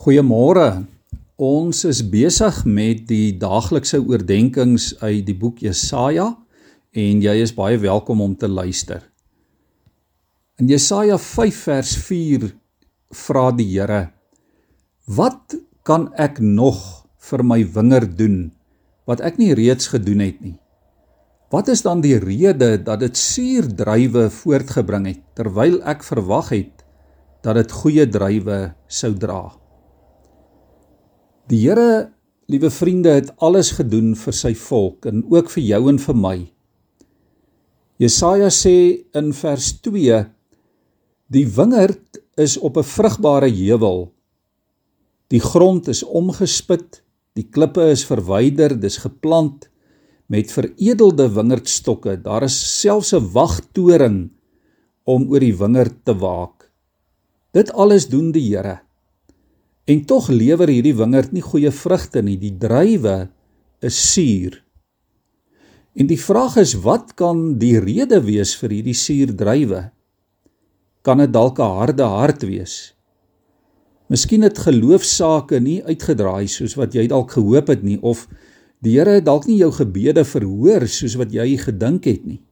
Goeiemôre. Ons is besig met die daaglikse oordeenkings uit die boek Jesaja en jy is baie welkom om te luister. In Jesaja 5 vers 4 vra die Here: Wat kan ek nog vir my wingerd doen wat ek nie reeds gedoen het nie? Wat is dan die rede dat dit suurdruiwe voortgebring het terwyl ek verwag het dat dit goeie druiwe sou dra? Die Here, liewe vriende, het alles gedoen vir sy volk en ook vir jou en vir my. Jesaja sê in vers 2: Die wingerd is op 'n vrugbare heuwel. Die grond is omgespit, die klippe is verwyder, dis geplant met veredelde wingerdstokke. Daar is selfs 'n wagtoring om oor die wingerd te waak. Dit alles doen die Here. En tog lewer hierdie wingerd nie goeie vrugte nie. Die druiwe is suur. En die vraag is wat kan die rede wees vir hierdie suur druiwe? Kan dit dalk 'n harde hart wees? Miskien het geloofsaake nie uitgedraai soos wat jy dalk gehoop het nie of die Here het dalk nie jou gebede verhoor soos wat jy gedink het nie.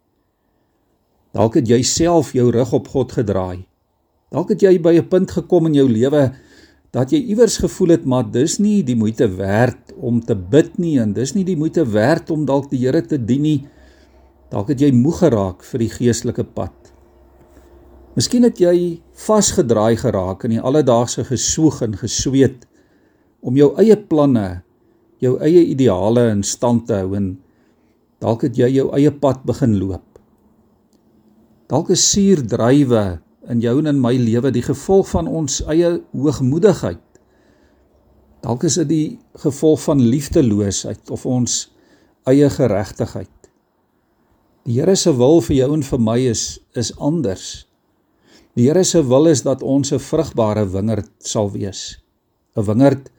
Dalk het jy self jou rug op God gedraai. Dalk het jy by 'n punt gekom in jou lewe dat jy iewers gevoel het maar dis nie die moeite werd om te bid nie en dis nie die moeite werd om dalk die Here te dien nie. Dalk het jy moeg geraak vir die geestelike pad. Miskien het jy vasgedraai geraak in die alledaagse gesoeg en gesweet om jou eie planne, jou eie ideale in stand te hou en dalk het jy jou eie pad begin loop. Dalk is suur drywe in jou en in my lewe die gevolg van ons eie hoogmoedigheid. Dalk is dit die gevolg van liefdeloosheid of ons eie geregtigheid. Die Here se wil vir jou en vir my is is anders. Die Here se wil is dat ons 'n vrugbare wingerd sal wees. 'n Wingerd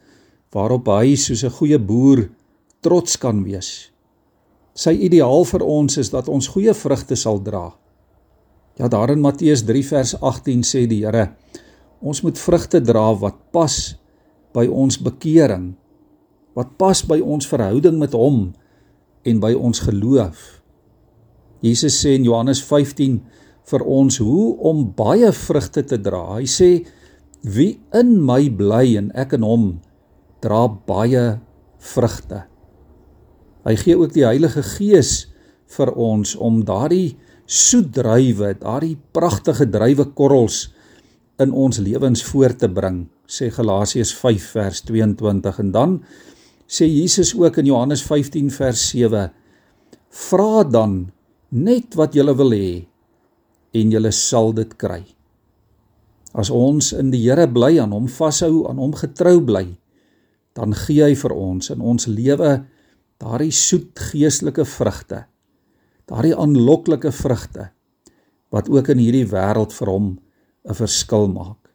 waarop hy soos 'n goeie boer trots kan wees. Sy ideaal vir ons is dat ons goeie vrugte sal dra. Ja, daar in Matteus 3 vers 18 sê die Here, ons moet vrugte dra wat pas by ons bekering, wat pas by ons verhouding met hom en by ons geloof. Jesus sê in Johannes 15 vir ons hoe om baie vrugte te dra. Hy sê wie in my bly en ek in hom dra baie vrugte. Hy gee ook die Heilige Gees vir ons om daardie soet druiwe, daardie pragtige druiwekorrels in ons lewens voor te bring, sê Galasiërs 5 vers 22 en dan sê Jesus ook in Johannes 15 vers 7: Vra dan net wat jy wil hê en jy sal dit kry. As ons in die Here bly, aan hom vashou, aan hom getrou bly, dan gee hy vir ons in ons lewe daardie soet geestelike vrugte daardie aanloklike vrugte wat ook in hierdie wêreld vir hom 'n verskil maak.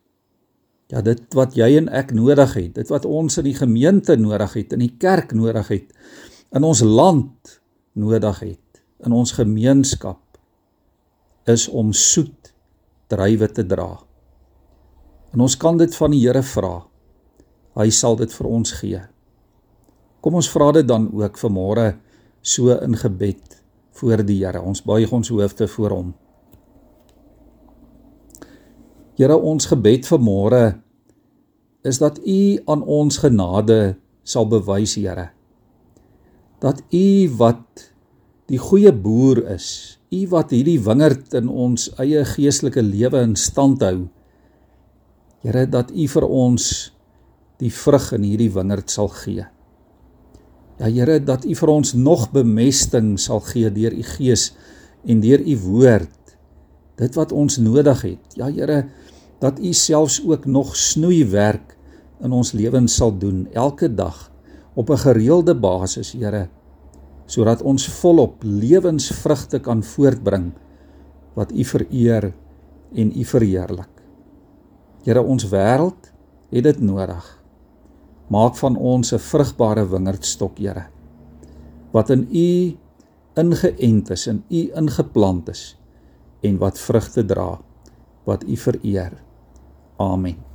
Ja, dit wat jy en ek nodig het, dit wat ons in die gemeente nodig het, in die kerk nodig het, in ons land nodig het, in ons gemeenskap is om soet druiwe te dra. En ons kan dit van die Here vra. Hy sal dit vir ons gee. Kom ons vra dit dan ook vanmôre so in gebed voor die Here. Ons buig ons hoofde voor hom. Here, ons gebed vir môre is dat U aan ons genade sal bewys, Here. Dat U wat die goeie boer is, U wat hierdie wingerd in ons eie geestelike lewe in stand hou. Here, dat U vir ons die vrug in hierdie wingerd sal gee. Ja Here, dat U vir ons nog bemesting sal gee deur U Gees en deur U woord. Dit wat ons nodig het. Ja Here, dat U selfs ook nog snoeiwerk in ons lewens sal doen elke dag op 'n gereelde basis, Here, sodat ons volop lewensvrugte kan voortbring wat U vereer en U verheerlik. Here, ons wêreld het dit nodig. Maak van ons 'n vrugbare wingerdstok, Here, wat in U ingeënt is, in U ingeplant is en wat vrugte dra wat U vereer. Amen.